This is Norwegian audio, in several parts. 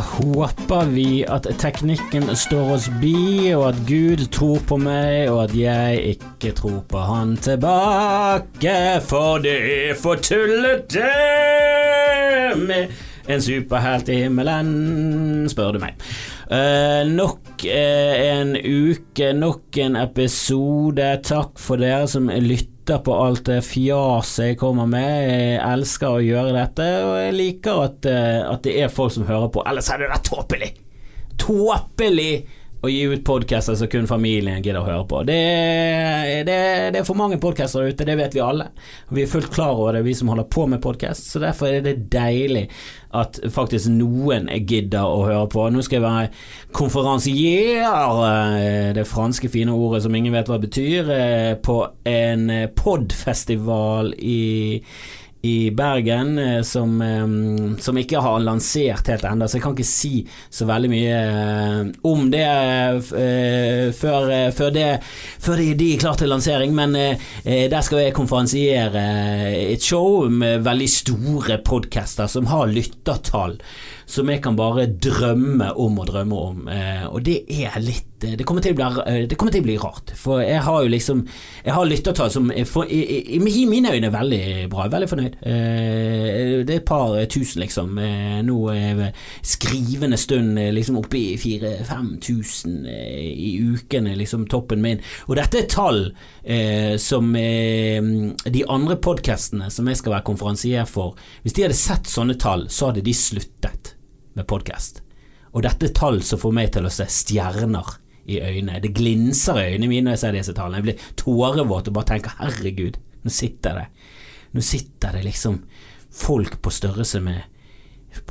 håper vi at teknikken står oss bi, og at Gud tror på meg, og at jeg ikke tror på han tilbake, for det er for tullete med en superhelt i himmelen, spør du meg. Uh, nok uh, en uke, nok en episode. Takk for dere som lytter på alt det fjaset jeg kommer med. Jeg elsker å gjøre dette, og jeg liker at, uh, at det er folk som hører på. Ellers er det da tåpelig! Tåpelig! å gi ut podkaster som kun familien gidder å høre på. Det, det, det er for mange podkaster ute, det vet vi alle. Vi er fullt klar over det, vi som holder på med podkast, så derfor er det deilig at faktisk noen gidder å høre på. Nå skal jeg være konferansier, eh, det franske fine ordet som ingen vet hva det betyr, eh, på en podfestival i i Bergen eh, som, eh, som, ikke har lansert helt ennå, så jeg kan ikke si så veldig mye eh, om det før, før, det, før de er klare til lansering. Men der skal jeg konferansiere et show med veldig store podcaster som har lyttertall som jeg kan bare drømme om og drømme om. Eh, og det er litt eh, det kommer, bli, eh, det kommer, til å bli, rart. For jeg har jo liksom Jeg har lyttertall som for, i, i, i, mine øyne er veldig bra. Veldig fornøyd. Eh, det er et par tusen, liksom. Eh, nå er skrivende stund liksom oppe i 4000-5000 eh, i ukene, liksom toppen min. Og dette er tall som de andre podkastene som jeg skal være konferansier for, hvis de hadde sett sånne tall, så hadde de sluttet med podkast. Og dette er tall som får meg til å se stjerner i øynene. Det glinser i øynene mine når jeg ser disse tallene. Jeg blir tårevåt og bare tenker herregud, nå sitter det Nå sitter det liksom folk på størrelse med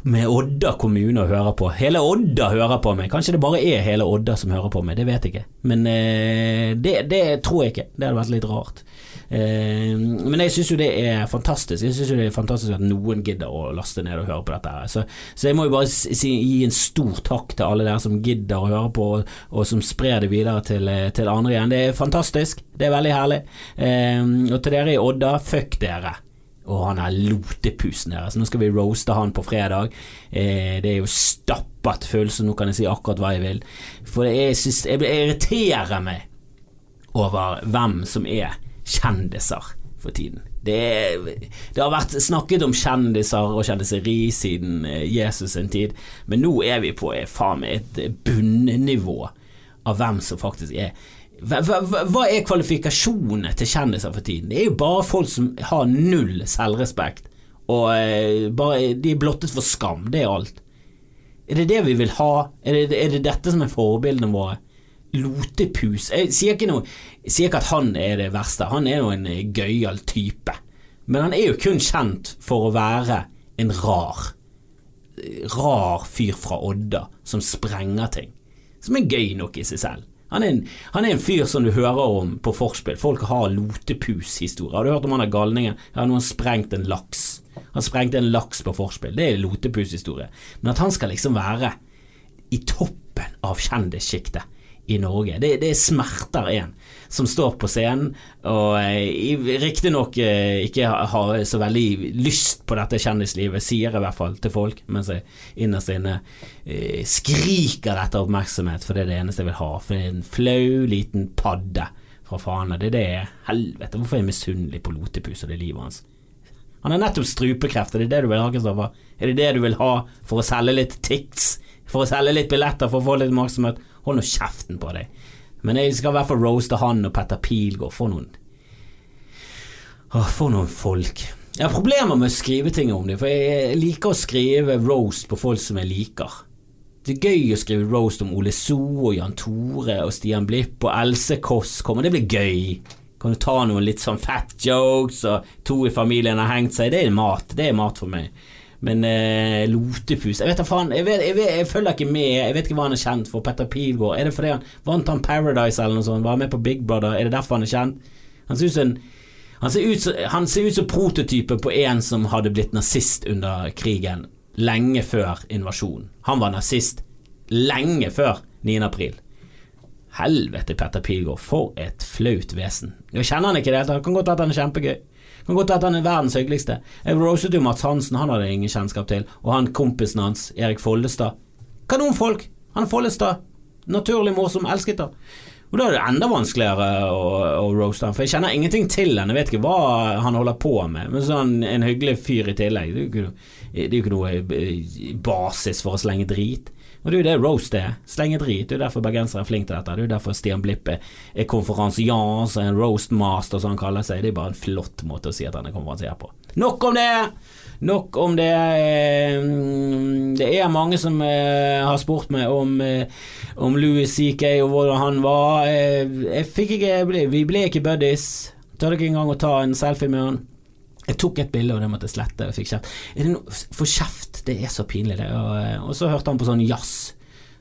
med Odda kommune og hører på. Hele Odda hører på meg. Kanskje det bare er hele Odda som hører på meg, det vet jeg ikke. Men eh, det, det, tror jeg ikke. Det hadde vært litt rart. Eh, men jeg syns jo det er fantastisk. Jeg syns det er fantastisk at noen gidder å laste ned og høre på dette. her Så, så jeg må jo bare si, gi en stor takk til alle dere som gidder å høre på, og, og som sprer det videre til, til, andre igjen. Det er fantastisk. Det er veldig herlig. Eh, og til dere i Odda, fuck dere. Og han er lotepusen deres. Nå skal vi roaste han på fredag. Eh, det er jo stappet full, så nå kan jeg si akkurat hva jeg vil. For jeg, synes, jeg irriterer meg over hvem som er kjendiser for tiden. Det, det, har vært snakket om kjendiser og kjendiseri siden eh, Jesus sin tid, men nå er vi på eh, faen meg et bunnivå av hvem som faktisk er hva, hva, hva, er kvalifikasjonene til kjendiser for tiden? Det er jo bare folk som har null selvrespekt, og eh, bare, de er blottet for skam. Det er alt. Er det det vi vil ha? Er det, er det dette som er forbildene våre? Lotepus Jeg sier ikke, noe, sier ikke at han er det verste, han er jo en eh, gøyal type. Men han er jo kun kjent for å være en rar, rar fyr fra Odda som sprenger ting. Som er gøy nok i seg selv. Han er, en, han er en fyr som du hører om på forspill. Folk har lotepus-historier. Har du hørt om han er galningen? Ja, nå sprengt en laks. Han sprengte en laks på forspill. Det er lotepus-historie. Men at han skal liksom være i toppen av kjendissjiktet i Norge. Det, det smerter en som står på scenen og eh, riktignok eh, ikke har så veldig lyst på dette kjendislivet, sier jeg i hvert fall til folk, mens jeg innerst inne eh, skriker etter oppmerksomhet, for det er det eneste jeg vil ha. For det er en flau liten padde fra faen. Det er det Helvete, hvorfor er jeg misunnelig på Lotepus og det livet hans? Han har nettopp strupekreft, er det det du vil ha, Kristoffer? Er det det du vil ha for å selge litt tics? For å selge litt billetter for å få litt oppmerksomhet? Hold nå kjeften på deg. Men jeg skal i hvert fall roaste han og Petter Pilgaard. For noen Åh, For noen folk. Jeg har problemer med å skrive ting om dem, for jeg liker å skrive roast på folk som jeg liker. Det er gøy å skrive roast om Ole So og Jan Tore og Stian Blipp og Else Kåss kommer, det blir gøy. Kan du ta noen litt sånn fat jokes, og to i familien har hengt seg. Det er mat. Det er mat for meg. Men eh, Lotepus Jeg vet da faen, jeg, vet, jeg, vet, jeg, følger ikke med. Jeg vet ikke hva han er kjent for. Petter Pilgaard. Er det fordi han vant han Paradise eller noe sånt? Var med på Big Brother? Er det derfor han er kjent? Han ser ut som han ser ut, han ser ut som prototypen på en som hadde blitt nazist under krigen, lenge før invasjonen. Han var nazist lenge før 9. april. Helvete, Petter Pilgaard, for et flaut vesen. Jeg kjenner han ikke i det hele tatt, kan godt være at han er kjempegøy. Kan godt at han er verdens hyggeligste. Jeg roset jo Mats Hansen, han hadde ingen kjennskap til. Og han kompisen hans, Erik Follestad. Kanonfolk. Han Follestad. Naturlig morsom, elsket han. Og da er det enda vanskeligere å, å roaste han, for jeg kjenner ingenting til han, jeg vet ikke hva han holder på med, men sånn en hyggelig fyr i tillegg, er det er jo ikke noe eh, basis for å slenge drit. Og det er jo det roast er. Slenge drit. Det er derfor bergensere er flinke til dette. Det er derfor Stian Blippe er konferansians, en roastmaster som han kaller seg. Det er bare en flott måte å si at han er konferansier på. Nok om det! Nok om det. Det er mange som eh, har spurt meg om, eh, om Louis CK og hvordan han var. Eh, ikke Vi ble ikke buddies. Tør ikke engang å ta en selfie med han. Jeg tok et bilde, og det måtte jeg slette. Jeg fikk kjeft. Er det noe for kjeft? Det er så pinlig, det. Og, og så hørte han på sånn jazz.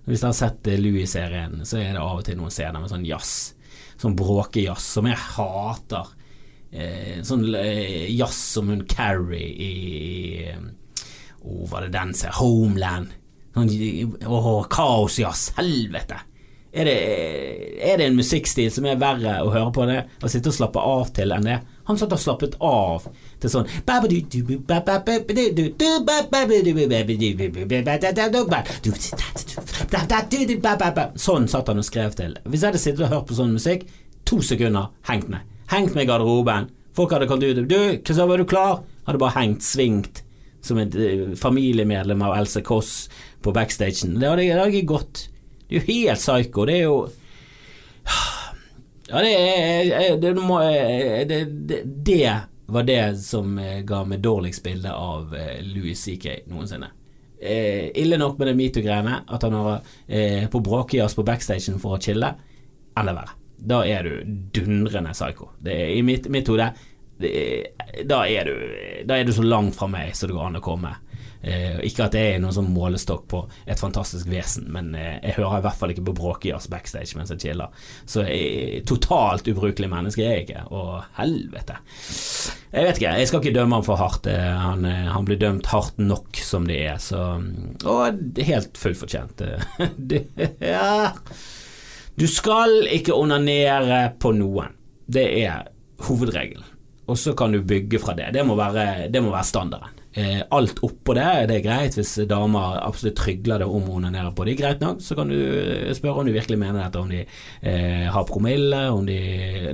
Hvis dere har sett Louis-serien, så er det av og til noen scener med sånn jazz. Sånn bråkejazz som jeg hater. Eh, sånn eh, jazz som hun Carrie i Å, oh, var det den som Homeland? Sånn, oh, Kaosjazz. Helvete! Er det, er det, en musikkstil som er verre å høre på det å sitte og slappe av til enn det? Han satt og slappet av til sånn Sånn satt han og skrev til. Hvis jeg hadde sittet og hørt på sånn musikk, to sekunder hengt meg. Hengt meg i garderoben. Folk hadde kommet ut Du, Kristoffer, er du klar? Hadde bare hengt, svingt som et familiemedlem av Else Kåss på backstagen. Det hadde, ikke gått. Det er jo helt psycho. Det er jo Ja, det er det, det, det var det som ga meg dårligst bilde av Louis CK noensinne. Eh, ille nok med det metoo-greiene, at han var eh, på bråkejazz på backstagen for å chille. Enda verre. Da er du dundrende. Det er, I mitt, mitt hode da, er du, da er du så langt fra meg så det går an å komme. Eh, ikke at det er noen sånn målestokk på et fantastisk vesen, men eh, jeg hører i hvert fall ikke på bråkejazz backstage mens jeg chiller. Så jeg, totalt ubrukelig menneske er jeg ikke. Å, helvete. Jeg vet ikke, jeg skal ikke dømme ham for hardt. Eh, han, eh, han, blir dømt hardt nok som det er, så Og helt fullt fortjent. ja du skal ikke onanere på noen. Det er hovedregelen. Og så kan du bygge fra det. Det må være, det må være standarden. Eh, alt oppå det, det er greit hvis damer absolutt trygler det om å onanere på det. er Greit nok, så kan du eh, spørre om de virkelig mener dette, om de eh, har promille, om de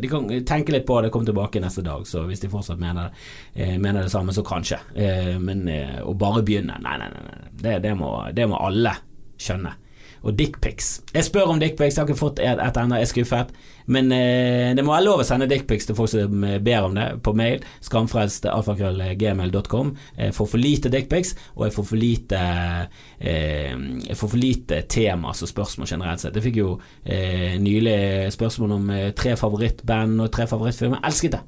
De kan tenke litt på det, komme tilbake neste dag. Så hvis de fortsatt mener, eh, mener det samme, så kanskje. Eh, men eh, å bare begynne, nei, nei, nei. Det, det, må, det må alle skjønne og dickpics. Jeg spør om dickpics, jeg har ikke fått et, et ennå, jeg er skuffet. Men eh, det må være lov å sende dickpics til folk som eh, ber om det, på mail. Skamfrelst.alfakrøllgmail.com. Jeg får for lite dickpics, og jeg får for lite eh, Jeg får for lite tema og spørsmål generelt sett. Jeg fikk jo eh, nylig spørsmål om eh, tre favorittband og tre favorittfilmer. Elsket det!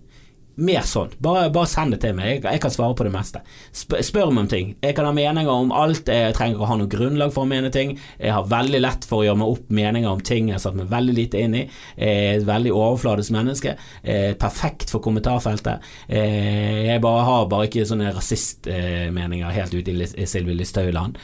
Mer sånn. Bare, bare, send det til meg. Jeg, jeg, kan svare på det meste. Sp spør meg om ting. Jeg kan ha meninger om alt. Jeg trenger å ha noe grunnlag for å mene ting. Jeg har veldig lett for å gjøre meg opp meninger om ting jeg har satt meg veldig lite inn i. Jeg er et veldig overfladisk menneske. Perfekt for kommentarfeltet. Jeg bare har bare ikke sånne rasistmeninger helt ute i Sylvi Listhaug-land.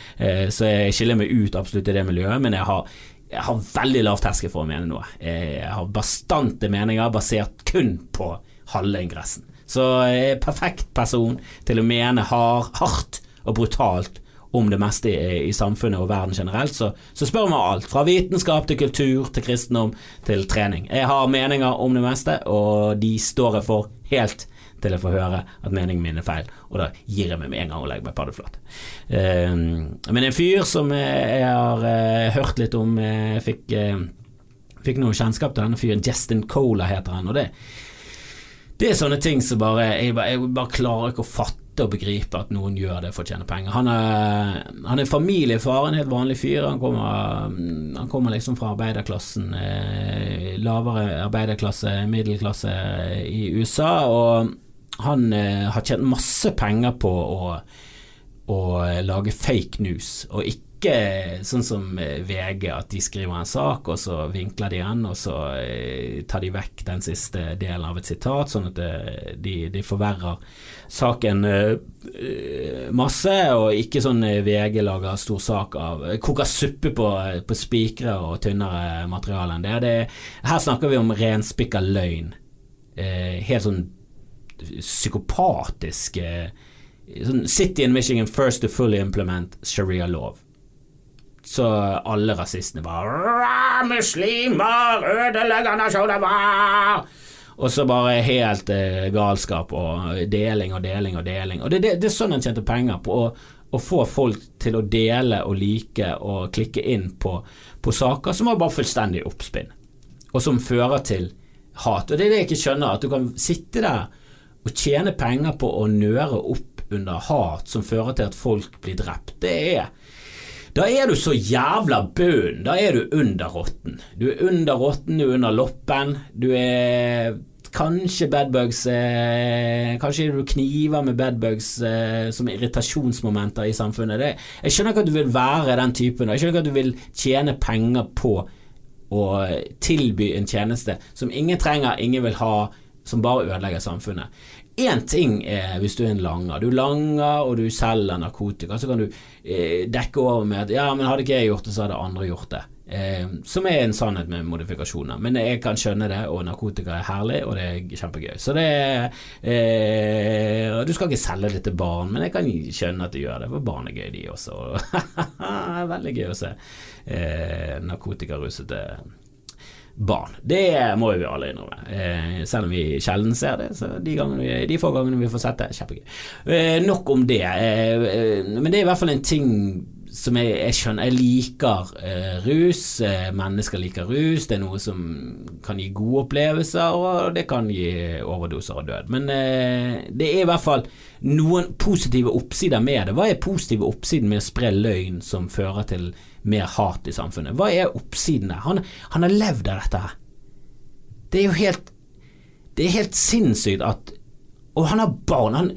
Så jeg skiller meg ut absolutt i det miljøet, men jeg har jeg har veldig lav terskel for å mene noe. Jeg har bastante meninger basert kun på halve ingressen. Så er perfekt person til å mene hard, hardt og brutalt om det meste i, i samfunnet og verden generelt, så, så spør man alt. Fra vitenskap til kultur til kristendom til trening. Jeg har meninger om det meste, og de står jeg for helt til jeg får høre at meningen min er feil, og da gir jeg meg med en gang og legger meg paddeflat. Uh, men en fyr som jeg har uh, hørt litt om, uh, fikk, fikk noe kjennskap til denne fyren, Justin Cola heter han, og det det er sånne ting som bare jeg, bare jeg, bare klarer ikke å fatte og begripe at noen gjør det for å tjene penger. Han er, han er familiefar, en helt vanlig fyr. Han kommer, han kommer liksom fra arbeiderklassen, eh, lavere arbeiderklasse, middelklasse i USA, og han eh, har tjent masse penger på å, å lage fake news, og ikke ikke sånn som eh, VG, at de skriver en sak, og så vinkler de den, og så eh, tar de vekk den siste delen av et sitat, sånn at eh, de, de forverrer saken masse, og ikke sånn VG lager stor sak av Koker suppe på, på spikre og tynnere materiale enn det. det. Her snakker vi om renspikka løgn. helt sånn psykopatisk sånn City in Michigan first to fully implement sharia lov. så alle rasistene bare Muslimer ødelegger nasjonen vår! Og så bare helt eh, galskap og deling og deling og deling. Og det, det, det er sånn en tjente penger på. Å, å, få folk til å dele og like og klikke inn på, på saker som var bare fullstendig oppspinn, og som fører til hat. Og det er det jeg ikke skjønner, at du kan sitte der og tjene penger på å nøre opp under hat som fører til at folk blir drept. Det er da er du så jævla bøen. Da er du under rotten. Du er under rotten, du er under loppen. Du er kanskje bedbugs eh, Kanskje du kniver med bedbugs eh, som irritasjonsmomenter i samfunnet. Det, jeg skjønner ikke at du vil være den typen. Jeg skjønner ikke at du vil tjene penger på å tilby en tjeneste som ingen trenger, ingen vil ha, som bare ødelegger samfunnet. Én ting er hvis du er en langer. Du langer og du selger narkotika. Så kan du eh, dekke over med at ja, men hadde ikke jeg gjort det, så hadde andre gjort det. Eh, som er en sannhet med modifikasjoner. Men jeg kan skjønne det, og narkotika er herlig, og det er kjempegøy. Så det er eh, Du skal ikke selge det til barn, men jeg kan skjønne at du gjør det, for barn er gøy, de også. Veldig gøy å se eh, narkotikarusete barn. Det må vi alle innrømme. Eh, selv om vi sjelden ser det. Så de, vi, de få gangene vi får sett det, kjempegøy. Eh, nok om det. Eh, eh, men det er i hvert fall en ting som jeg, jeg skjønner Jeg liker eh, rus. Eh, mennesker liker rus. Det er noe som kan gi gode opplevelser, og det kan gi overdoser og død. Men det er i hvert fall noen positive oppsider med det. Hva er positive oppsiden med å spre løgn som fører til mer hat i samfunnet. Hva er oppsidene? Han, han har levd av dette her. Det er jo helt Det er helt sinnssykt at Og han har barn. Han,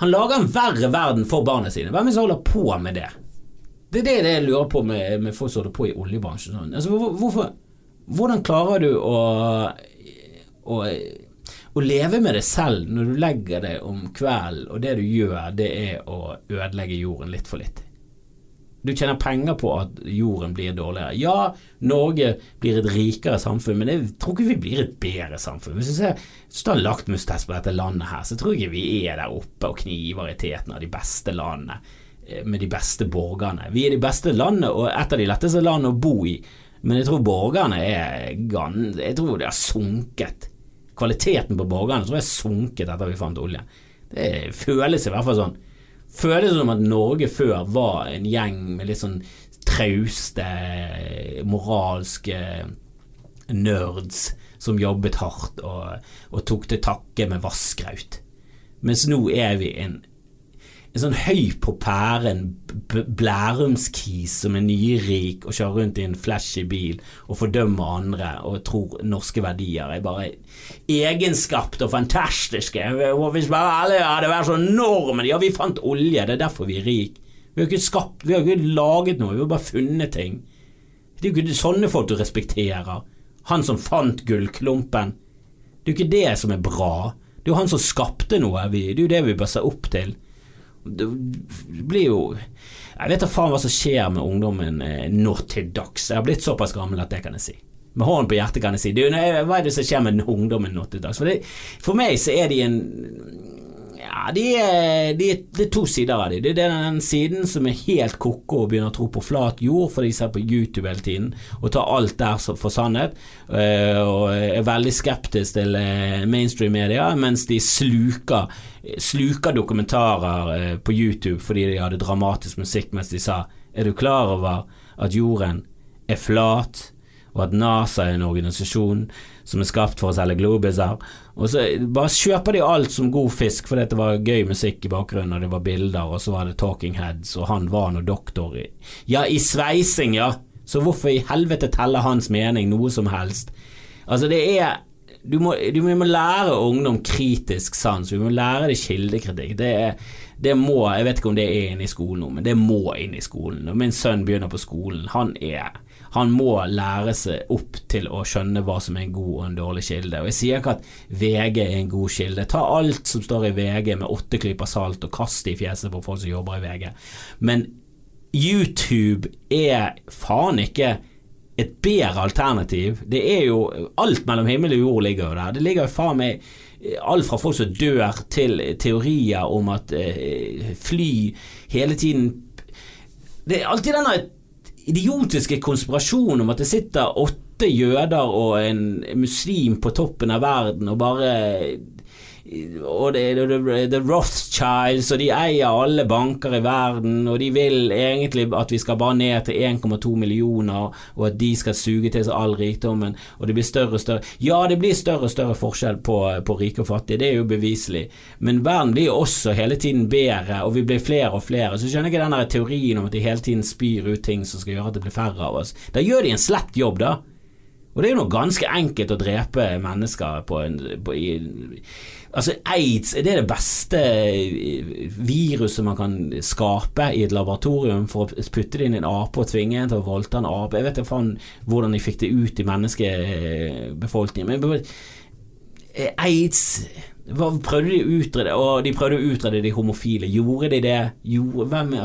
han lager en verre verden for barna sine. Hvem er det som holder på med det? Det er det, det jeg lurer på med, med folk som holder på i oljebransjen. Sånn. Altså, hvorfor, hvordan klarer du å, å, å leve med det selv når du legger deg om kvelden, og det du gjør, det er å ødelegge jorden litt for litt? Du tjener penger på at jorden blir dårligere. Ja, Norge blir et rikere samfunn, men jeg tror ikke vi blir et bedre samfunn. Hvis du ser, hvis du tar på dette landet her, så tror jeg ikke vi er der oppe og kniver i teten av de beste landene eh, med de beste borgerne. Vi er de beste landene og et av de letteste landene å bo i, men jeg tror borgerne er. Jeg tror det har sunket. Kvaliteten på borgerne tror jeg har sunket etter vi fant oljen. Det føles i hvert fall sånn føles som at Norge før var en gjeng med litt sånn trauste, moralske nerds som jobbet hardt og, og tok til takke med vasskraut. Mens nå er vi en en sånn høy på pæren blærumskis som er nyrik og kjører rundt i en flashy bil og fordømmer andre og tror norske verdier er bare egenskapt og fantastiske. Hvis bare alle hadde vært så enorme Ja, vi fant olje, det er derfor vi er rike. Vi har ikke skapt, vi har ikke laget noe, vi har bare funnet ting. Det er jo ikke sånne folk du respekterer. Han som fant gullklumpen. Det er jo ikke det som er bra. Det er jo han som skapte noe. Det er jo det vi bør se opp til det blir jo Jeg vet da faen hva som skjer med ungdommen eh, nå til dags. Jeg har blitt såpass gammel at det kan jeg si. Med hånden på hjertet kan jeg si. Det, hva er det som skjer med ungdommen nå til dags? For, det, for meg så er de en ja, de er, de, det er to sider av dem. Det er den siden som er helt ko-ko og begynner å tro på flat jord fordi de ser på YouTube hele tiden og tar alt der for sannhet, eh, og er veldig skeptisk til eh, mainstream media, mens de sluker, sluker dokumentarer eh, på YouTube fordi de hadde dramatisk musikk mens de sa Er du klar over at jorden er flat, og at NASA er en organisasjon som er skapt for å selge globuser? Og så bare kjøper de alt som god fisk fordi det var gøy musikk i bakgrunnen, og det var bilder, og så var det Talking Heads, og han var nå doktor i Ja, i sveising, ja! Så hvorfor i helvete teller hans mening noe som helst? Altså, det er du må, du må, lære ungdom kritisk sans, vi må lære dem kildekritikk. Det, det, må, Jeg vet ikke om det er inne i skolen nå, men det må inn i skolen. Når min sønn begynner på skolen, han er han må lære seg opp til å skjønne hva som er en god og en dårlig kilde. Og Jeg sier ikke at VG er en god kilde. Ta alt som står i VG med åtte klyper salt og kast det i fjeset på folk som jobber i VG. Men YouTube er faen ikke et bedre alternativ. Det er jo Alt mellom himmel og jord ligger jo der. Det ligger jo faen meg alt fra folk som dør, til teorier om at eh, fly hele tiden Det er alltid denne idiotiske konspirasjonen om at det sitter åtte jøder og en muslim på toppen av verden og bare og det er The Rothschilds, og de eier alle banker i verden, og de vil egentlig at vi skal bare ned til 1,2 millioner, og at de skal suge til seg all rikdommen, og det blir større og større Ja, det blir større og større forskjell på, på rike og fattige, det er jo beviselig, men verden blir også hele tiden bedre, og vi blir flere og flere. Så skjønner jeg ikke den teorien om at de hele tiden spyr ut ting som skal gjøre at det blir færre av oss. Da gjør de en slett jobb, da. Og det er jo noe ganske enkelt å drepe mennesker på en på, i, Altså, aids er det det beste viruset man kan skape i et laboratorium for å putte det inn i en ape og tvinge en til å voldta en ape. Jeg vet ikke faen hvordan de fikk det ut i menneskebefolkningen. Men eh, aids hva prøvde de å utrede? Og de prøvde å utrede de homofile. Gjorde de det? Gjorde, hvem,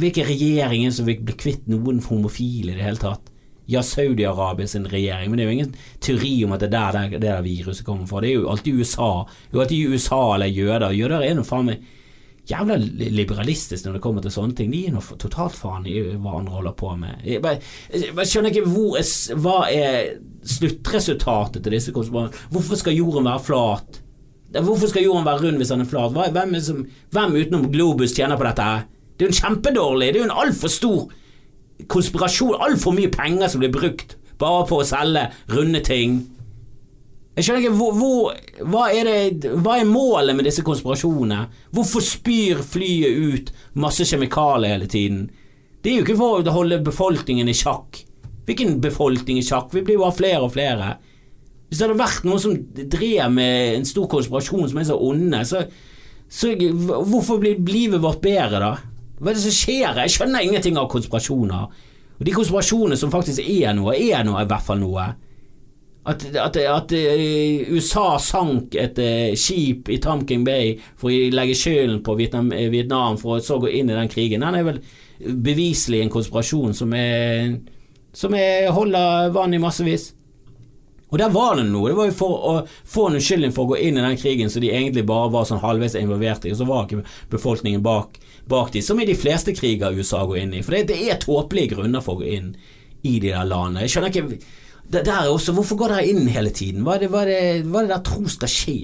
hvilke regjeringer som fikk bli kvitt noen homofile i det hele tatt? Ja, Saudi-Arabia sin regjering, men det er jo ingen teori om at det er der det der viruset kommer fra. Det er jo alltid USA. Det er jo alltid USA eller jøder. Jøder er nå faen meg jævla liberalistisk når det kommer til sånne ting. De er noe totalt faen i hva andre holder på med. Jeg, bare, jeg skjønner ikke hvor er, hva er sluttresultatet til disse konspirasjonene. Hvorfor skal jorden være flat? Hvorfor skal jorden være rund hvis den er flat? Hvem, er som, hvem utenom Globus tjener på dette? Det er jo en kjempedårlig, det er jo en altfor stor konspirasjon, altfor mye penger som blir brukt bare på å selge runde ting. Jeg skjønner ikke hvor, hvor, hva, er det, hva er målet med disse konspirasjonene? Hvorfor spyr flyet ut masse kjemikalier hele tiden? Det er jo ikke for å holde befolkningen i sjakk. Hvilken befolkning i sjakk? Vi blir jo bare flere og flere. Hvis det hadde vært noen som drev med en stor konspirasjon som er så onde, så, så hvorfor blir livet vårt bedre da? Hva er det som skjer? Jeg skjønner ingenting av konspirasjoner. Og de konspirasjonene som faktisk er noe, er noe i hvert fall noe. At, at, at uh, USA sank et uh, skip i Tamking Bay for å legge skylden på Vietnam, eh, Vietnam, for å så gå inn i den krigen, den er vel beviselig en konspirasjon som, er, som er, holder vann i massevis. Og der var det noe. Det var jo for å få en unnskyldning for å gå inn i den krigen så de egentlig bare var sånn halvveis involvert i, og så var ikke befolkningen bak, bak de, som i de fleste kriger USA går inn i. For det, det er tåpelige grunner for å gå inn i de der landene. Jeg skjønner ikke det der også, Hvorfor går dere inn hele tiden? Hva er det, hva er det, hva er det der tror skal skje?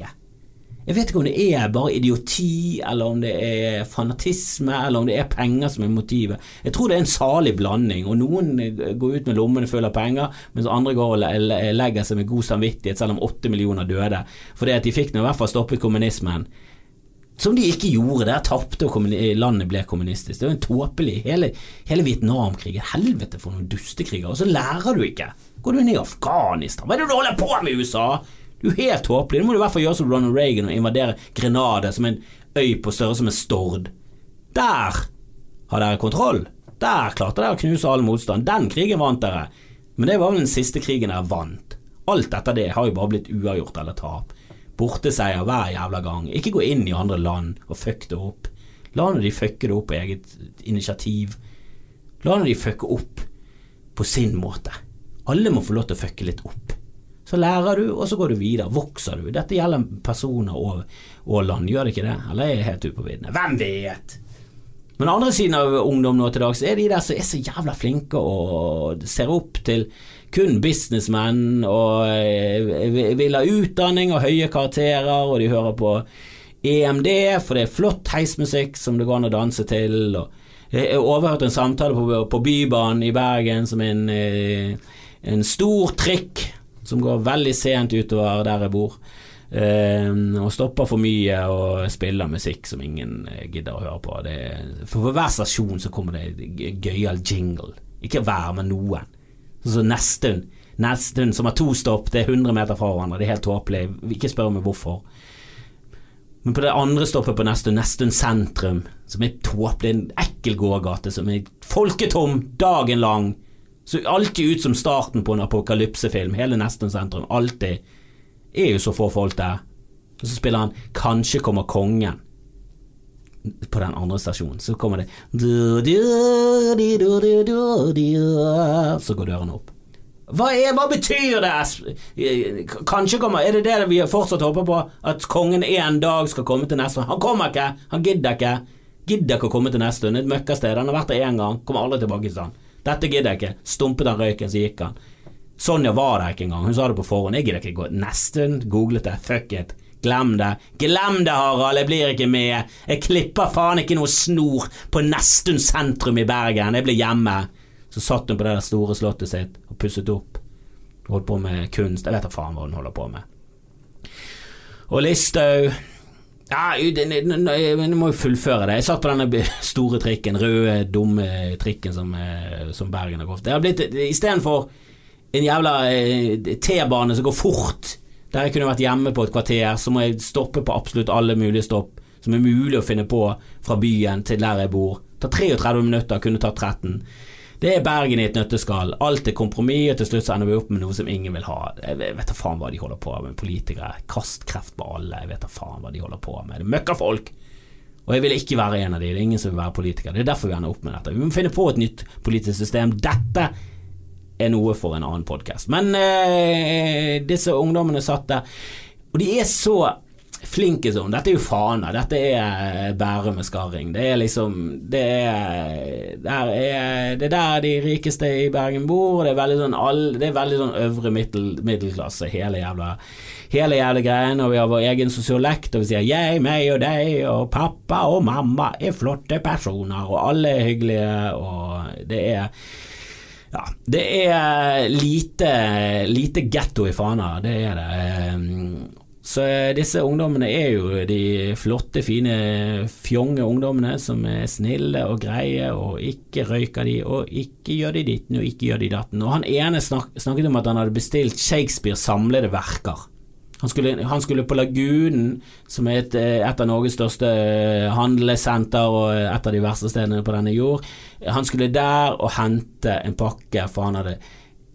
Jeg vet ikke om det er bare idioti, eller om det er fanatisme, eller om det er penger som er motivet. Jeg tror det er en salig blanding, og noen går ut med lommene fulle av penger, mens andre går og legger seg med god samvittighet, selv om åtte millioner døde, fordi at de fikk nå i hvert fall stoppet kommunismen. Som de ikke gjorde, der tapte og landet ble kommunistisk. Det er jo en tåpelig Hele, hele Vietnamkrigen, helvete for noen dustekriger, og så lærer du ikke. Går du inn i Afghanistan? Hva er det du holder på med i USA? Du er helt tåpelig. Det må du i hvert fall gjøre som Ronald Reagan og invadere Grenada som en øy på størrelse med Stord. Der har dere kontroll. Der klarte dere å knuse all motstand. Den krigen vant dere. Men det var vel den siste krigen dere vant. Alt etter det har jo bare blitt uavgjort eller tap. Borteseier hver jævla gang. Ikke gå inn i andre land og fuck det opp. La nå de fucke det opp på eget initiativ. La nå de fucke opp på sin måte. Alle må få lov til å fucke litt opp. Så lærer du, og så går du videre. Vokser du. Dette gjelder personer og, og land, gjør det ikke det? Eller er jeg helt ute på viddene? Hvem vet? Men andre siden av ungdom nå til dags er de der som er så jævla flinke og ser opp til kun businessmenn og eh, vil ha utdanning og høye karakterer, og de hører på EMD, for det er flott heismusikk som det går an å danse til. Jeg overhørte en samtale på, på Bybanen i Bergen som en, eh, en stor trikk som går veldig sent utover der jeg bor. Uh, og stopper for mye og spiller musikk som ingen eh, gidder å høre på. Det, for på hver stasjon så kommer det gøyal jingle. Ikke hver, men noen. Så Nesttun. Nesttun som har to stopp, det er 100 meter fra hverandre. Det er helt tåpelig. Ikke spør meg hvorfor. Men på det andre stoppet på Nesttun, Nesttun sentrum, som er tåpelig, en ekkel gågate som er folketom dagen lang så alltid ut som starten på en apokalypsefilm. Hele Nestun sentrum. Alltid. Er jo så få folk der. Og så spiller han 'Kanskje kommer kongen' på den andre stasjonen. Så kommer det Så går dørene opp. Hva, er, hva betyr det? Kanskje kommer Er det det vi fortsatt håper på? At kongen en dag skal komme til neste Han kommer ikke! Han gidder ikke! Gidder ikke å komme til neste stund. Et møkkasted. Han har vært der én gang. Kommer aldri tilbake til han. Dette gidder jeg ikke. Stumpet han røyken, så gikk han. Sonja var der ikke engang. Hun sa det på forhånd. Jeg gidder ikke gå nesten. Googlet det. Fuck it. Glem det. Glem det, Harald. Jeg blir ikke med. Jeg klipper faen ikke noe snor på Nestun sentrum i Bergen. Jeg blir hjemme. Så satt hun på det der store slottet sitt og pusset opp. Holdt på med kunst. Jeg vet da faen hva hun holder på med. Og Listhaug ja, jeg må jo fullføre det. Jeg satt på denne store trikken, røde, dumme trikken som, eh, som Bergen har gått. Det har blitt Istedenfor en jævla eh, T-bane som går fort, der jeg kunne vært hjemme på et kvarter, så må jeg stoppe på absolutt alle mulige stopp som er mulig å finne på fra byen til der jeg bor. Ta 33 minutter, kunne tatt 13. Det er Bergen i et nøtteskall. Alt er kompromiss, og til slutt så ender vi opp med noe som ingen vil ha. Jeg vet da faen hva de holder på med, politikere. Kast kreft på alle. Jeg vet da faen hva de holder på med. Det møkker folk. Og jeg vil ikke være en av de. Det er ingen som vil være politiker. Det er derfor vi ender opp med dette. Vi må finne på et nytt politisk system. Dette er noe for en annen podkast. Men eh, disse ungdommene satt der, og de er så flinke sånn. Dette er jo Fana, dette er Bærum med skarring. Det er liksom Det er, der er det er der de rikeste i Bergen bor. Det er veldig sånn, all, det er veldig sånn øvre middel, middelklasse, hele jævla Hele jævla greien, og vi har vår egen sosiolekt, og vi sier jeg, meg og deg, og pappa og mamma er flotte personer, og alle er hyggelige, og det er ja, det er lite, lite getto i Fana, det er det. Så eh, disse ungdommene er jo de flotte, fine, fjonge ungdommene som er snille og greie og ikke røyker de og ikke gjør de ditten og ikke gjør de datten. Og han ene snak snakket om at han hadde bestilt Shakespeare samlede verker. Han skulle, han skulle, på Lagunen, som er et, eh, et, av Norges største eh, handlesenter og et av de verste stedene på denne jord. Han skulle der og hente en pakke, for han hadde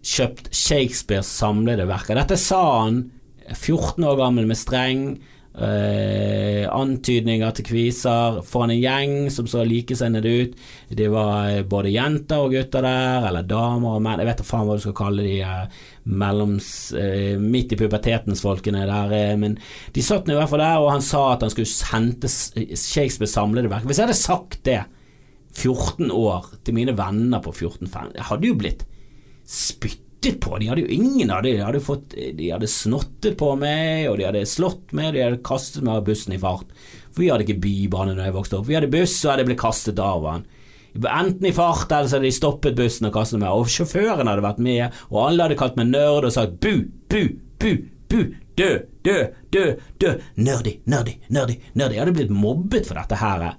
kjøpt Shakespeares samlede verker. Dette sa han 14 år gammel med streng. Uh, antydninger til kviser foran en gjeng som så likesinnede ut. Det var eh, både jenter og gutter der, eller damer og menn. Jeg vet da faen hva du skal kalle de uh, melloms uh, midt i pubertetens folkene der. men de satt nå i hvert fall der, og han sa at han skulle hente Shakespeares samlede verk. Hvis jeg hadde sagt det 14 år til mine venner på 14-15, jeg hadde jo blitt spytt spyttet på. De hadde jo ingen av dem. De hadde, fått, de hadde snottet på meg, og de hadde slått meg, de hadde kastet meg av bussen i fart. For vi hadde ikke bybane da jeg vokste opp. Vi hadde buss, og hadde blitt kastet av han. Enten i fart, eller så hadde de stoppet bussen og kastet meg. Og sjåføren hadde vært med, og alle hadde kalt meg nerd og sagt bu, bu, bu, bu, dø, dø, dø, dø, nerdy, nerdy, nerdy, nerdy. Jeg hadde blitt mobbet for dette her.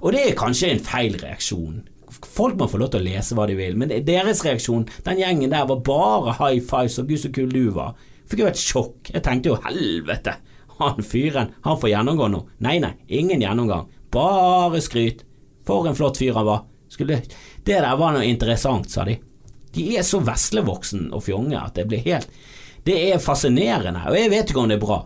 Og det er kanskje en feil reaksjon. Folk må få lov til å lese hva de vil, men deres reaksjon, den gjengen der, var bare high fives og gud så kul du var. Fikk jo et sjokk. Jeg tenkte jo helvete, han fyren, han får gjennomgå nå. Nei, nei, ingen gjennomgang. Bare skryt. For en flott fyr han var. Skulle, det der var noe interessant, sa de. De er så veslevoksen og fjonge at det blir helt Det er fascinerende, og jeg vet ikke om det er bra.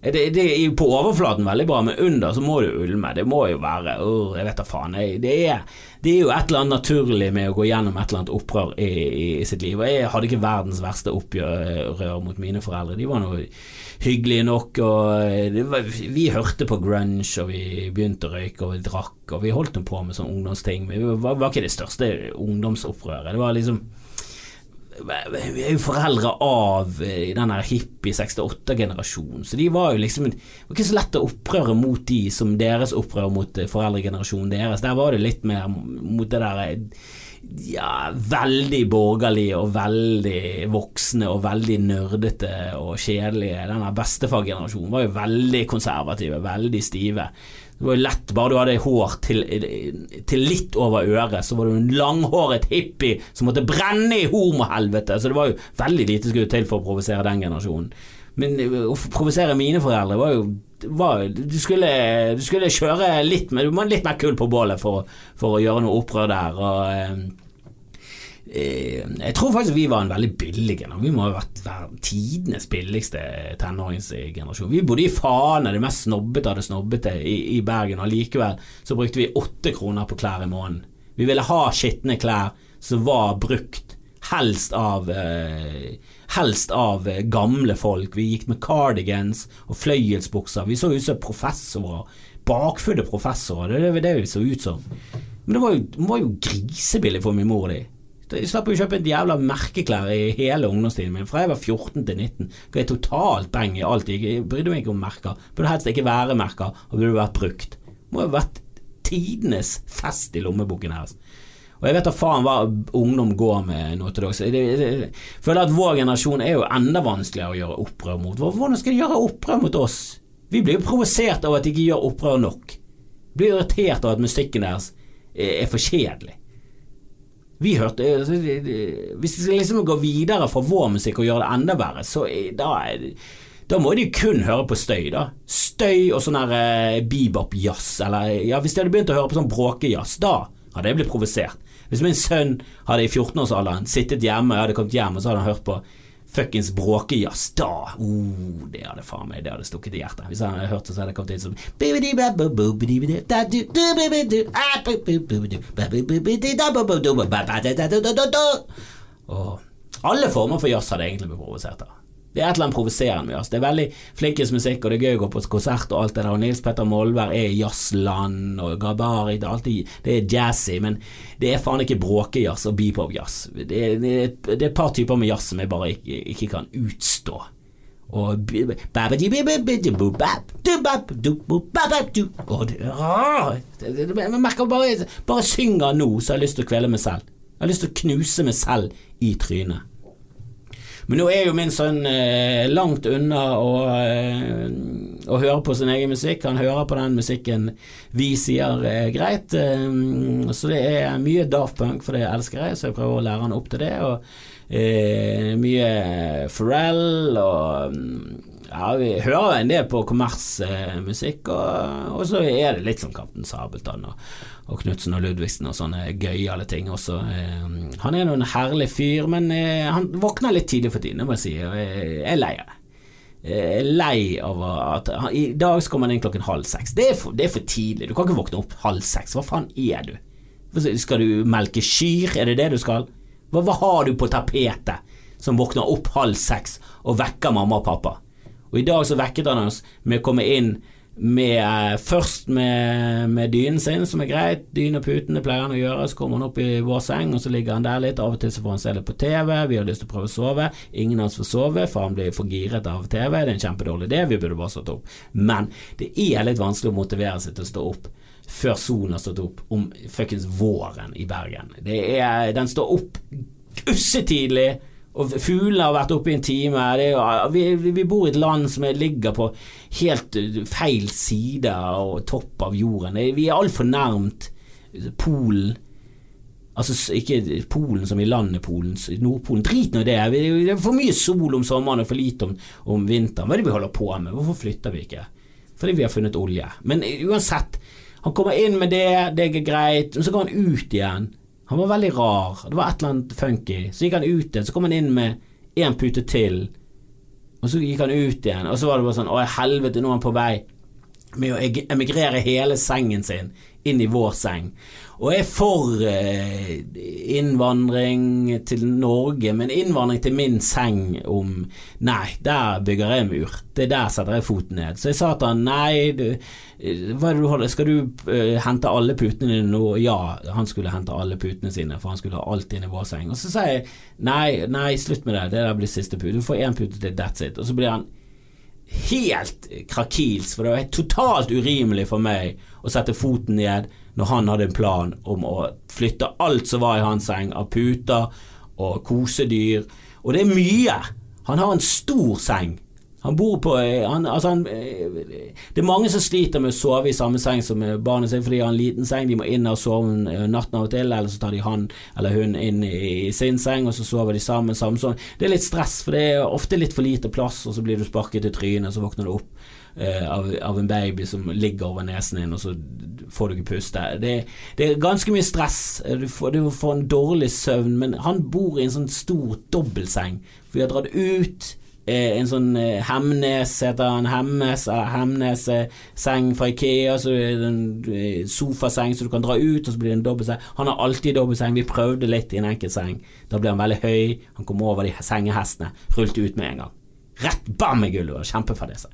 Det, det, er på overflaten veldig bra, men under så må du ulme. Det må jo være uh, Jeg vet da faen. Det er, det er, jo et eller annet naturlig med å gå gjennom et eller annet opprør i, i sitt liv. Og jeg hadde ikke verdens verste oppgjør mot mine foreldre. De var noe hyggelige nok. Og var, vi hørte på grunge, og vi begynte å røyke, og vi drakk, og vi holdt på med sånne ungdomsting. Vi var, var ikke det største ungdomsopprøret. Det var liksom vi er jo foreldre av eh, den hippie 68-generasjonen, så de var jo liksom Det var ikke så lett å opprøre mot de som deres opprør mot eh, foreldregenerasjonen deres. Der var det litt mer mot det der eh, ja, veldig borgerlig og veldig voksne og veldig nerdete og kjedelige. Denne der bestefargenerasjonen var jo veldig konservative, veldig stive. Det var lett, bare du hadde hår til, til, litt over øret, så var du en langhåret hippie som måtte brenne i homohelvete. Så det var jo veldig lite skulle til for å provosere den generasjonen. Men å provosere mine foreldre var jo var, du, skulle, du, skulle, kjøre litt, var litt mer kull på bålet for, for, å gjøre noe opprør der. Og, eh, Eh, jeg tror faktisk vi var en veldig billig generasjon. Vi må ha vært tidenes billigste tenåringsgenerasjon. Vi bodde i Fane, det mest snobbete av det snobbete i, i Bergen, og likevel så brukte vi åtte kroner på klær i måneden. Vi ville ha skitne klær som var brukt, helst av eh, Helst av eh, gamle folk. Vi gikk med cardigans og fløyelsbukser. Vi så ut som professorer. Bakfulle professorer. Det er det vi så ut som. Men det var jo, var jo grisebillig for min mor og de. Jeg slapp å kjøpe en jævla merkeklær i hele ungdomstiden min. Fra jeg var 14 til 19 ga jeg totalt beng i alt. Jeg brydde meg ikke om merker. Burde helst ikke være merker, og burde vært brukt. Må jo vært tidenes fest i lommeboken her. Og jeg vet da faen hva ungdom går med nå til dags. Jeg føler at vår generasjon er jo enda vanskeligere å gjøre opprør mot. Hvordan skal de gjøre opprør mot oss? Vi blir jo provosert av at de ikke gjør opprør nok. Blir irritert av at musikken deres er for kjedelig. Vi hørte altså, Hvis de skal liksom gå videre fra vår musikk og gjøre det enda verre, så da, da må de kun høre på støy, da. Støy og sånn her eh, bebop-jazz, eller ja, hvis de hadde begynt å høre på sånn bråkejazz, da hadde jeg blitt provosert. Hvis min sønn hadde i 14-årsalderen sittet hjemme, jeg hadde kommet hjem, og så hadde han hørt på fuckings bråkejazz, da oh, Det hadde faen meg Det hadde stukket i hjertet. Hvis han hadde hørt det, så hadde det kommet inn som alle former for jazz hadde egentlig blitt provosert av. Det er et eller annet provoserende med jazz. Det er veldig flinkest musikk, og det er gøy å gå på konsert og alt det der. Og Nils Petter Molvær er jazzland, og Gabari det er, alltid, det er jazzy, men det er faen ikke bråkejazz og bebop-jazz. Det, det, det, er et par typer med jazz som jeg bare ikke, ikke kan utstå. Og bare synger nå, så har jeg lyst til å kvele meg selv. Jeg har lyst til å knuse meg selv i trynet. Men nå er jo min sønn eh, langt unna å, eh, å, høre på sin egen musikk. Han hører på den musikken vi sier er greit. Eh, så det er mye Daft Punk, for det elsker jeg, så jeg prøver å lære han opp til det. Og eh, mye Pharrell og ja, vi hører en del på kommersmusikk, og, og, så er det litt som Kaptein Sabeltann og, og Knutsen og Ludvigsen og sånne gøyale ting også. Eh, han er nå en herlig fyr, men eh, han våkner litt tidlig for tiden, må jeg si. Jeg er lei av det. Jeg er lei av at han, I dag kommer han inn klokken halv seks. Det er, for, det er, for, tidlig. Du kan ikke våkne opp halv seks. Hva faen er du? Skal du melke kyr? Er det det du skal? Hva, hva har du på tapetet som våkner opp halv seks og vekker mamma og pappa? Og i dag så vekket han oss med å komme inn med, eh, først med, med, dynen sin, som er greit. Dyne og putene pleier han å gjøre. Så kommer han opp i vår seng, og så ligger han der litt. Av og til så får han se litt på TV. Vi har lyst til å prøve å sove. Ingen av oss får sove, for han blir for giret av TV. Det er en kjempedårlig idé. Vi burde bare stått opp. Men det er litt vanskelig å motivere seg til å stå opp før solen har stått opp om fuckings våren i Bergen. Er, den står opp ussetidlig og fuglene har vært oppe i en time. Jo, vi, vi, bor i et land som ligger på helt feil side og topp av jorden. Vi er altfor nærmt Polen. Altså ikke Polen som i landet Polen, Nordpolen. Drit nå i det. Det er for mye sol om sommeren og for lite om, om vinteren. Hva er det vi holder på med? Hvorfor flytter vi ikke? Fordi vi har funnet olje. Men uansett, han kommer inn med det, det er greit, men så går han ut igjen. Han var veldig rar. Det var et eller annet funky. Så gikk han ut igjen, så kom han inn med én pute til. Og så gikk han ut igjen, og så var det bare sånn Å, helvete, nå er han på vei med å emigrere hele sengen sin inn i vår seng. Og er for eh, innvandring til Norge, men innvandring til min seng om Nei, der bygger jeg mur. Det er der setter jeg foten ned. Så jeg sa til han nei, du, hva er det du holder Skal du uh, hente alle putene dine nå? Ja, han skulle hente alle putene sine, for han skulle ha alt inn i vår seng. Og så sa jeg nei, nei, slutt med det, det der blir siste pute. Du får én pute til, that's it. Og så blir han helt krakils, for det var totalt urimelig for meg å sette foten ned når han hadde en plan om å flytte alt som var i hans seng av puter og kosedyr. Og det er mye. Han har en stor seng. Han bor på han, altså han, Det er mange som sliter med å sove i samme seng som barnet sitt fordi de har en liten seng. De må inn og sove natten av og til, eller så tar de han eller hun inn i sin seng, og så sover de sammen. sammen. Det er litt stress, for det er ofte litt for lite plass, og så blir du sparket i trynet, og så våkner du opp eh, av, av, en baby som ligger over nesen din, og så får du ikke puste. Det, det er ganske mye stress. Du får, du får en dårlig søvn, men han bor i en sånn stor dobbeltseng. For vi har dratt ut Eh, en sånn eh, Hemnes heter han. Hemnes, eh, Hemnes-seng fra Ikea. Så en sofaseng så du kan dra ut, og så blir det en dobbeltseng. Han har alltid dobbeltseng. Vi prøvde litt i en enkelt seng. Da ble han veldig høy. Han kom over de sengehestene. Rullte ut med en gang. Rett bam i gulvet. Kjempefadese.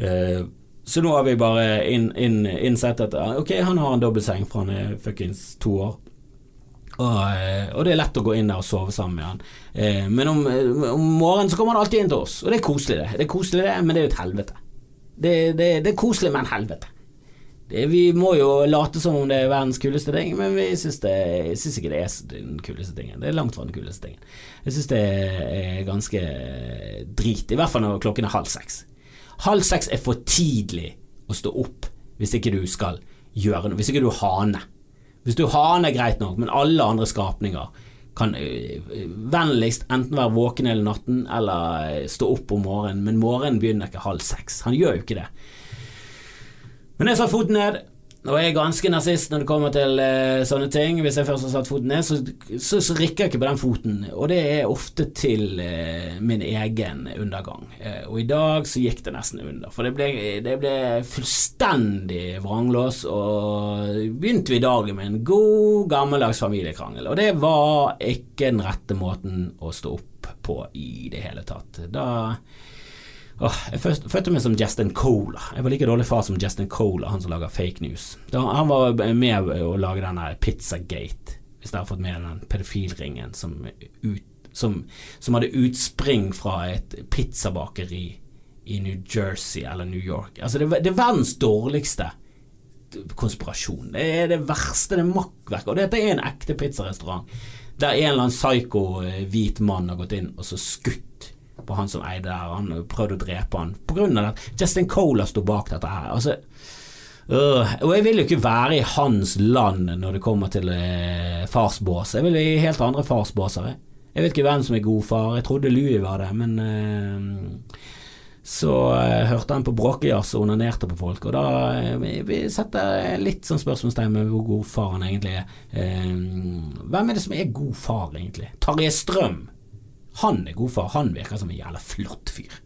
Uh, så nå har vi bare inn, inn, innsett at ok, han har en dobbeltseng for han er fuckings to år. Og, eh, og det er lett å gå inn der og sove sammen med han. Eh, men om, om morgenen så kommer han alltid inn til oss, og det er koselig, det. Det er koselig det, Men det er jo et helvete. Det, det, det er koselig, men helvete. Det, vi må jo late som om det er verdens kuleste ting, men vi syns, jeg syns ikke det er den kuleste tingen. Det er langt fra den kuleste tingen. Jeg syns det er ganske drit, i hvert fall når klokken er halv seks. Halv seks er for tidlig å stå opp hvis ikke du skal gjøre noe, hvis ikke du er hane. Hvis du er hane, greit nok, men alle andre skapninger kan øh, vennligst enten være våken hele natten eller øh, stå opp om morgenen, men morgenen begynner ikke halv seks. Han gjør jo ikke det. Men jeg satte foten ned, og jeg er ganske nazist når det kommer til uh, sånne ting. Hvis jeg først har satt foten ned, så, så, så, rikker jeg ikke på den foten. Og det er ofte til uh, min egen undergang. Uh, og i dag så gikk det nesten under. For det ble, det ble fullstendig vranglås, og begynte vi dagen med en god, gammeldags familiekrangel. Og det var ikke den rette måten å stå opp på i det hele tatt. Da Åh, jeg følte meg som Justin Cola. Jeg var like dårlig far som Justin Cola, han som lager fake news. Da, han var med å lage denne Pizzagate, hvis dere har fått med den pedofilringen som, ut, som, som hadde utspring fra et pizzabakeri i New Jersey eller New York. Altså, det, det er verdens dårligste konspirasjon. Det er det verste, det er makkverk. Og dette er en ekte pizzarestaurant der en eller annen psyko eh, mann har gått inn og så skutt på han som eide der. Han prøvde å drepe han på grunn av at Justin Cola sto bak dette her. Altså, øh, og jeg vil jo ikke være i hans land når det kommer til øh, farsbås. Jeg vil i helt andre farsbåser. Jeg. jeg vet ikke hvem som er god far. Jeg trodde Louis var det, men øh, så uh, hørte han på bråkejazz og onanerte på folk, og da uh, vi setter litt sånn spørsmålstegn ved hvor god far han egentlig er. Uh, hvem er det som er god far, egentlig? Tarjei Strøm han er god far. Han virker som en jævla flott fyr.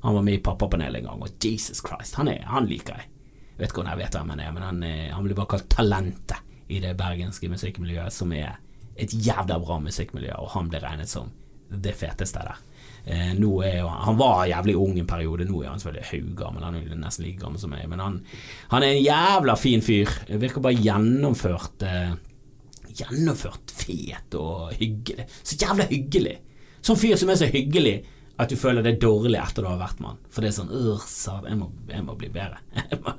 Han var med i Pappapanelet en gang, og Jesus Christ, han, er, han liker jeg. Jeg vet ikke om jeg vet hvem han er, men han, er, han blir bare kalt talentet i det bergenske musikkmiljøet, som er et jævla bra musikkmiljø, og han blir regnet som det feteste der. Eh, jo, han var jævlig ung en periode, nå er han selvfølgelig haugammel, han er nesten like gammel som meg, men han, han er en jævla fin fyr. Virker bare gjennomført eh, Gjennomført fet og hyggelig. Så jævla hyggelig. Sånn fyr som er så hyggelig at du føler det er dårlig etter du har vært han. For det er sånn jeg, må, jeg må bli bedre. Jeg må,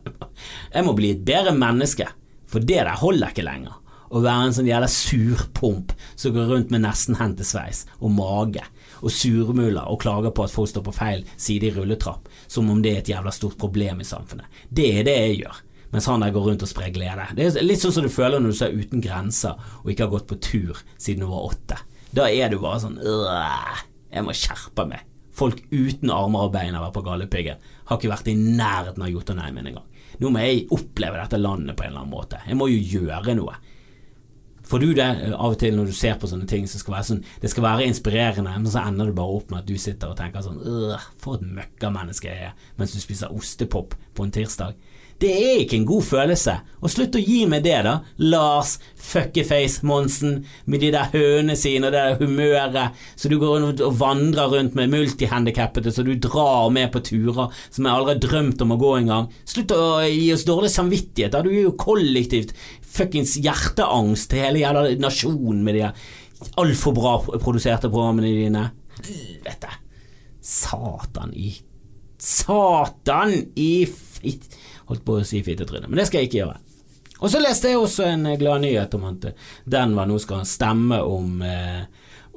jeg må, bli et bedre menneske. For det der holder ikke lenger. Å være en sånn jævla surpomp som går rundt med nesten hentesveis og mage og surmuler og klager på at folk står på feil side i rulletrapp, som om det er et jævla stort problem i samfunnet. Det er det jeg gjør. Mens han der går rundt og sprer glede. Det er litt sånn som du føler når du ser Uten grenser og ikke har gått på tur siden du var åtte. Da er du bare sånn Jeg må skjerpe meg. Folk uten armer og bein har vært på Galdhøpiggen. Har ikke vært i nærheten av Jotunheimen engang. Nå må jeg oppleve dette landet på en eller annen måte. Jeg må jo gjøre noe. Får du det eh, av og til når du ser på sånne ting som skal være sånn Det skal være inspirerende, men så ender det bare opp med at du sitter og tenker sånn For et møkkamenneske jeg er, mens du spiser ostepop på en tirsdag. Det er ikke en god følelse. Og slutt å gi meg det, da. Lars Fuckeface Monsen med de der hønene sine og det der humøret så du går rundt og vandrer rundt med multihandikappede så du drar med på turer som jeg aldri har drømt om å gå engang. Slutt å gi oss dårlig samvittighet. Da. Du gir jo kollektivt fuckings hjerteangst til hele jævla nasjonen med de altfor bra produserte programmene dine. Helvete. Satan i Satan i fitt Holdt på å si fittetryne, men det skal jeg ikke gjøre. Og så leste jeg også en glad nyhet om at Denver nå skal stemme om, eh,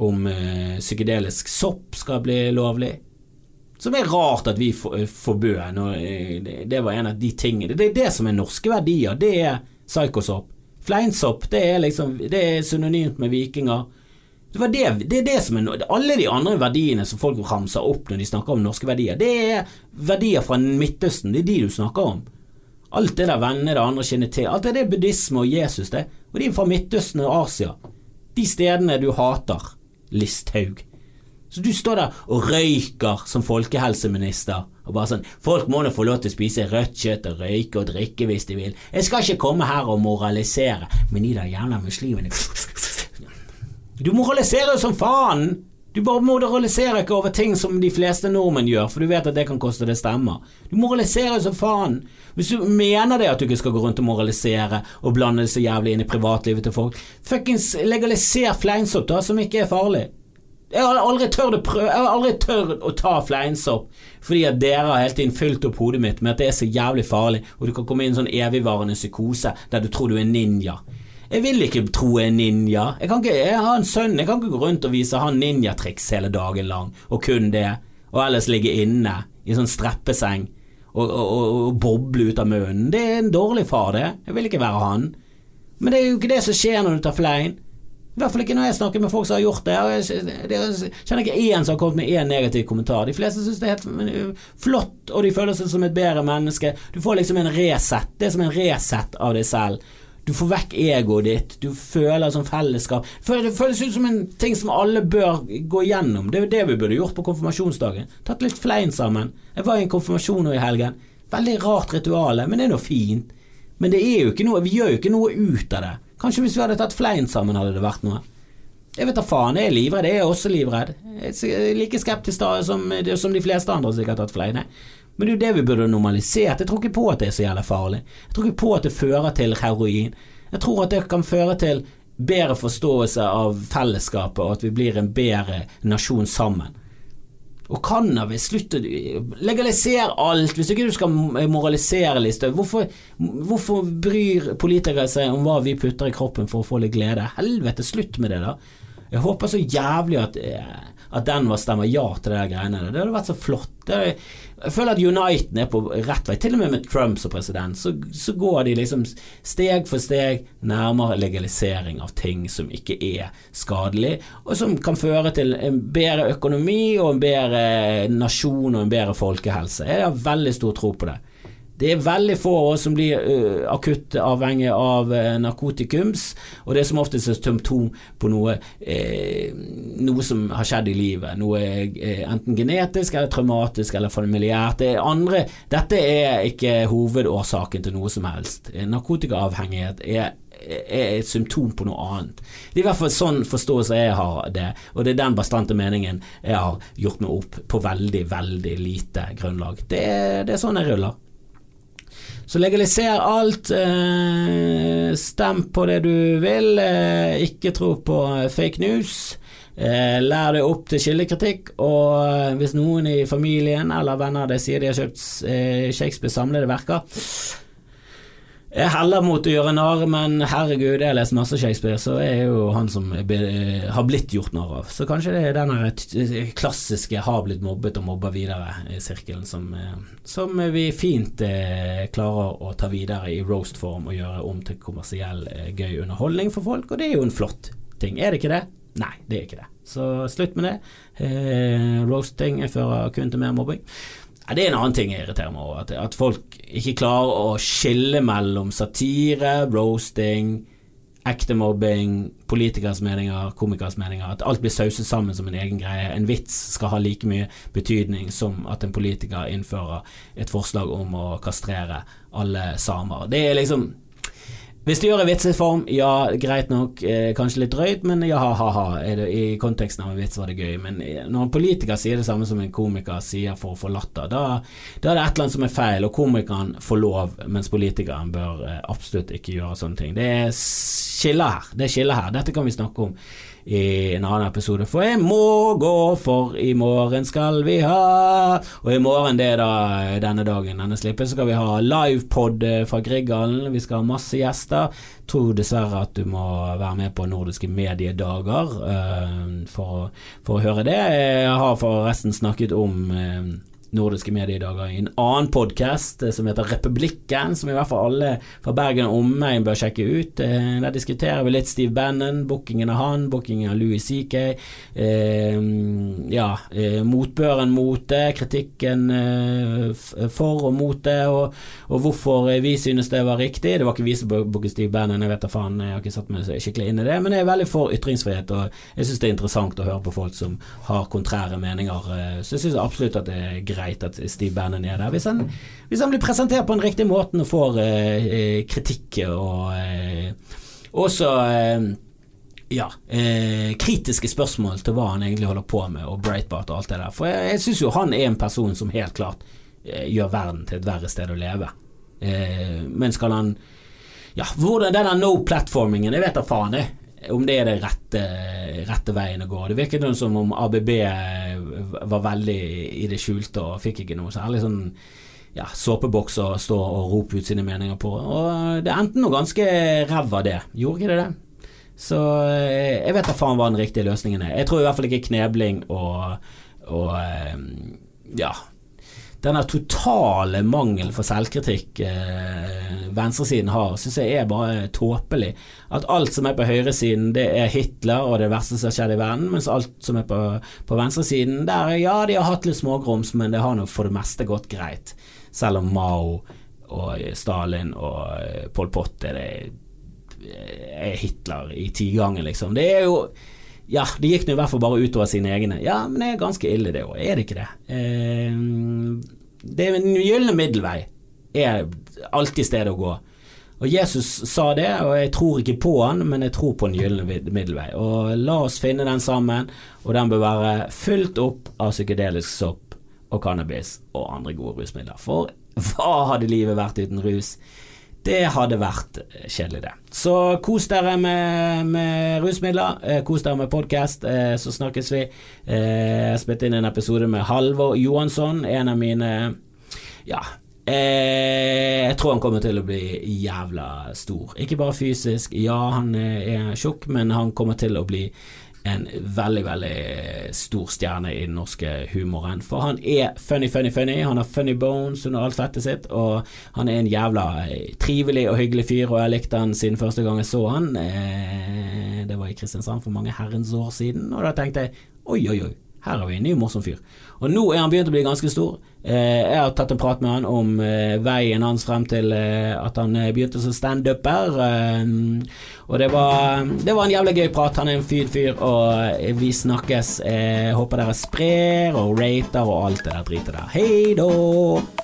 om eh, psykedelisk sopp skal bli lovlig. Som er rart at vi eh, forbød når det, det var en av de tingene Det er det som er norske verdier. Det er psykosopp. Fleinsopp det er liksom Det er synonymt med vikinger. Det, det, det, er det som er Alle de andre verdiene som folk ramser opp når de snakker om norske verdier, det er verdier fra Midtøsten. Det er de du snakker om. Alt det der venner det andre kjenner til, alt det er buddhisme og Jesus, det. Og de er fra Midtøsten og Asia. De stedene du hater, Listhaug. Så du står der og røyker som folkehelseminister og bare sånn Folk må nå få lov til å spise rødt kjøtt og røyke og drikke hvis de vil. Jeg skal ikke komme her og moralisere, men de der jævla muslimene Du moraliserer jo som faen! Du bare moraliserer ikke over ting som de fleste nordmenn gjør, for du vet at det kan koste det stemmer. Du moraliserer som faen. Hvis du mener det at du ikke skal gå rundt og moralisere og blande det så jævlig inn i privatlivet til folk, fuckings legaliser fleinsopp, da, som ikke er farlig. Jeg har aldri tørt å prøve Jeg har aldri tørt å ta fleinsopp fordi at dere har hele tiden fylt opp hodet mitt med at det er så jævlig farlig, og du kan komme inn i en sånn evigvarende psykose der du tror du er ninja. Jeg vil ikke tro jeg er ninja. Jeg, ikke, jeg har en sønn, jeg kan ikke gå rundt og vise han ninjatriks hele dagen lang, og kun det, og ellers ligge inne i sånn streppeseng og, og, og, og boble ut av munnen. Det er en dårlig far, det. Jeg vil ikke være han. Men det er jo ikke det som skjer når du tar flein. I hvert fall ikke når jeg snakker med folk som har gjort det. Jeg kjenner ikke én som har kommet med én negativ kommentar. De fleste syns det er helt flott, og de føler seg som et bedre menneske. Du får liksom en reset. Det er som en reset av deg selv. Du får vekk egoet ditt, du føler som fellesskap. Det føles ut som en ting som alle bør gå gjennom. Det er det vi burde gjort på konfirmasjonsdagen. Tatt litt flein sammen. Jeg var i en konfirmasjon nå i helgen. Veldig rart ritual, men det er noe fint. Men det er jo ikke noe, vi gjør jo ikke noe ut av det. Kanskje hvis vi hadde tatt flein sammen, hadde det vært noe. Jeg vet da faen, jeg er livredd. Jeg er også livredd. Jeg er like skeptisk da som, som de fleste andre som sikkert har tatt flein. Men det er jo det vi burde normalisert. Jeg tror ikke på at det er så jævlig farlig. Jeg tror ikke på at det fører til heroin. Jeg tror at det kan føre til bedre forståelse av fellesskapet, og at vi blir en bedre nasjon sammen. Og cannabis, slutt å legalisere alt, hvis ikke du skal moralisere litt. Hvorfor, hvorfor bryr politikere seg om hva vi putter i kroppen for å få litt glede? Helvete, slutt med det, da. Jeg håper så jævlig at eh, at Denver stemmer ja til de greiene. Det hadde vært så flott. Er, jeg føler at Uniten er på rett vei. Til og med med Trump som president, så, så, går de liksom steg for steg nærmere legalisering av ting som ikke er skadelig, og som kan føre til en bedre økonomi og en bedre nasjon og en bedre folkehelse. Jeg har veldig stor tro på det. Det er veldig få av oss som blir uh, akutt avhengig av uh, narkotikums, og det er som oftest et symptom på noe, uh, noe som har skjedd i livet. Noe enten genetisk eller traumatisk eller familiært. Det andre, dette er ikke hovedårsaken til noe som helst. Narkotikaavhengighet er er et symptom på noe annet. Det er i hvert fall sånn forståelse jeg har det, og det er den bastante meningen jeg har gjort meg opp på veldig, veldig lite grunnlag. Det, det er sånn jeg ruller. Så legaliser alt. Eh, stem på det du vil. Eh, ikke tro på fake news. Eh, lær deg opp til kildekritikk, og eh, hvis noen i familien eller venner av deg sier de har kjøpt eh, Shakespeares samlede verker, jeg heller mot å gjøre narr, men herregud, jeg har lest masse Shakespeare, så er jo han som har blitt gjort narr av. Så kanskje det er den klassiske 'har blitt mobbet og mobber videre'-sirkelen som, eh, som, vi fint eh, klarer å ta videre i roast-form og gjøre om til kommersiell eh, gøy underholdning for folk, og det er jo en flott ting. Er det ikke det? Nei, det er ikke det. Så slutt med det. Eh, roasting fører kun til mer mobbing. Ja, det er en annen ting jeg irriterer meg over. At, at, folk ikke klarer å skille mellom satire, roasting, ekte mobbing, politikers meninger, komikers meninger. At alt blir sauset sammen som en egen greie. En vits skal ha like mye betydning som at en politiker innfører et forslag om å kastrere alle samer. Det er liksom hvis du gjør i vitseform, ja, greit nok, eh, kanskje litt drøyt, men ja, ha-ha. I konteksten av en vits var det gøy. Men eh, når en politiker sier det samme som en komiker sier for å få latter, da, da, er det et eller annet som er feil, og komikeren får lov, mens politikeren bør eh, absolutt ikke gjøre sånne ting. Det er skiller her. Det er skiller her. Dette kan vi snakke om i en annen episode. For jeg må gå, for i morgen skal vi ha Og i morgen, det er da denne dagen denne slipper, så skal vi ha livepod eh, fra Grieghallen. Vi skal ha masse gjester. Tror dessverre at du må være med på Nordiske mediedager uh, for, for, å høre det. Jeg har forresten snakket om uh, nordiske mediedager i en annen podkast eh, som heter Republikken, som i hvert fall alle fra Bergen og omegn bør sjekke ut. Eh, der diskuterer vi litt Steve Bannon, bookingen av han, bookingen av Louis CK. Eh, ja, eh, motbøren mot det, kritikken for og mot det, og, og, hvorfor vi synes det var riktig. Det var ikke vi som booket Steve Bannon, jeg vet da faen, jeg har ikke satt meg skikkelig inn i det, men jeg er veldig for ytringsfrihet, og jeg synes det er interessant å høre på folk som har kontrære meninger. Så jeg synes absolutt at det er greit greit at Steve Bannon er der. Hvis han, hvis han blir presentert på den riktige måten og får eh, eh kritikk og eh, også eh, ja, eh, kritiske spørsmål til hva han egentlig holder på med, og Breitbart og alt det der. For jeg, jeg syns jo han er en person som helt klart eh, gjør verden til et verre sted å leve. Men skal han Ja, hvordan denne no-platformingen, jeg vet da faen, det. Om det er det rette, rette veien å gå. Det virket noe som om ABB var veldig i det skjulte og fikk ikke noe særlig sånn ja, såpeboks å stå og rope ut sine meninger på. Og det endte noe ganske ræva, det. Gjorde ikke det det? Så eh, jeg vet da faen hva den riktige løsningen er. Jeg tror i hvert fall ikke knebling og, og eh, ja denne totale mangel for selvkritikk eh, venstresiden har, syns jeg er bare tåpelig. At alt som er på høyresiden, det er Hitler og det verste som har skjedd i verden, mens alt som er på, på venstresiden, der ja, de har hatt litt smågrums, men det har nå for det meste gått greit. Selv om Mao og Stalin og Pol Pot er det er Hitler i tigangen, liksom. Det er jo Ja, det gikk nå i hvert fall bare utover sine egne. Ja, men det er ganske ille, det òg. Er det ikke det? Eh, det er en gylne middelvei er alltid stedet å gå. Og Jesus sa det, og jeg tror ikke på han, men jeg tror på den gylne middelvei. Og la oss finne den sammen, og den bør være fylt opp av psykedelisk sopp og cannabis og andre gode rusmidler. For hva hadde livet vært uten rus? Det hadde vært eh, kjedelig, det. Så kos dere med, med rusmidler. Eh, kos dere med podkast, eh, så snakkes vi. Jeg har spilt inn en episode med Halvor Johansson, en av mine Ja. Jeg tror han kommer til å bli jævla stor. Ikke bare fysisk, ja han er tjukk, men han kommer til å bli en veldig, veldig stor stjerne i den norske humoren. For han er funny, funny, funny. Han har funny bones under alt fettet sitt, og han er en jævla trivelig og hyggelig fyr, og jeg likte han siden første gang jeg så han. Eh, det var i Kristiansand for mange herrens år siden, og da tenkte jeg oi, oi, oi, her har vi en ny morsom fyr. Og nå er han begynt å bli ganske stor. Eh, jeg har tatt en prat med han om eh, veien hans frem til eh, at han begynte som standuper. og det var, det var en jævlig gøy prat. Han er en fin fyr, og vi snakkes. Jeg håper dere sprer og rater og alt det der dritet der. Hei da!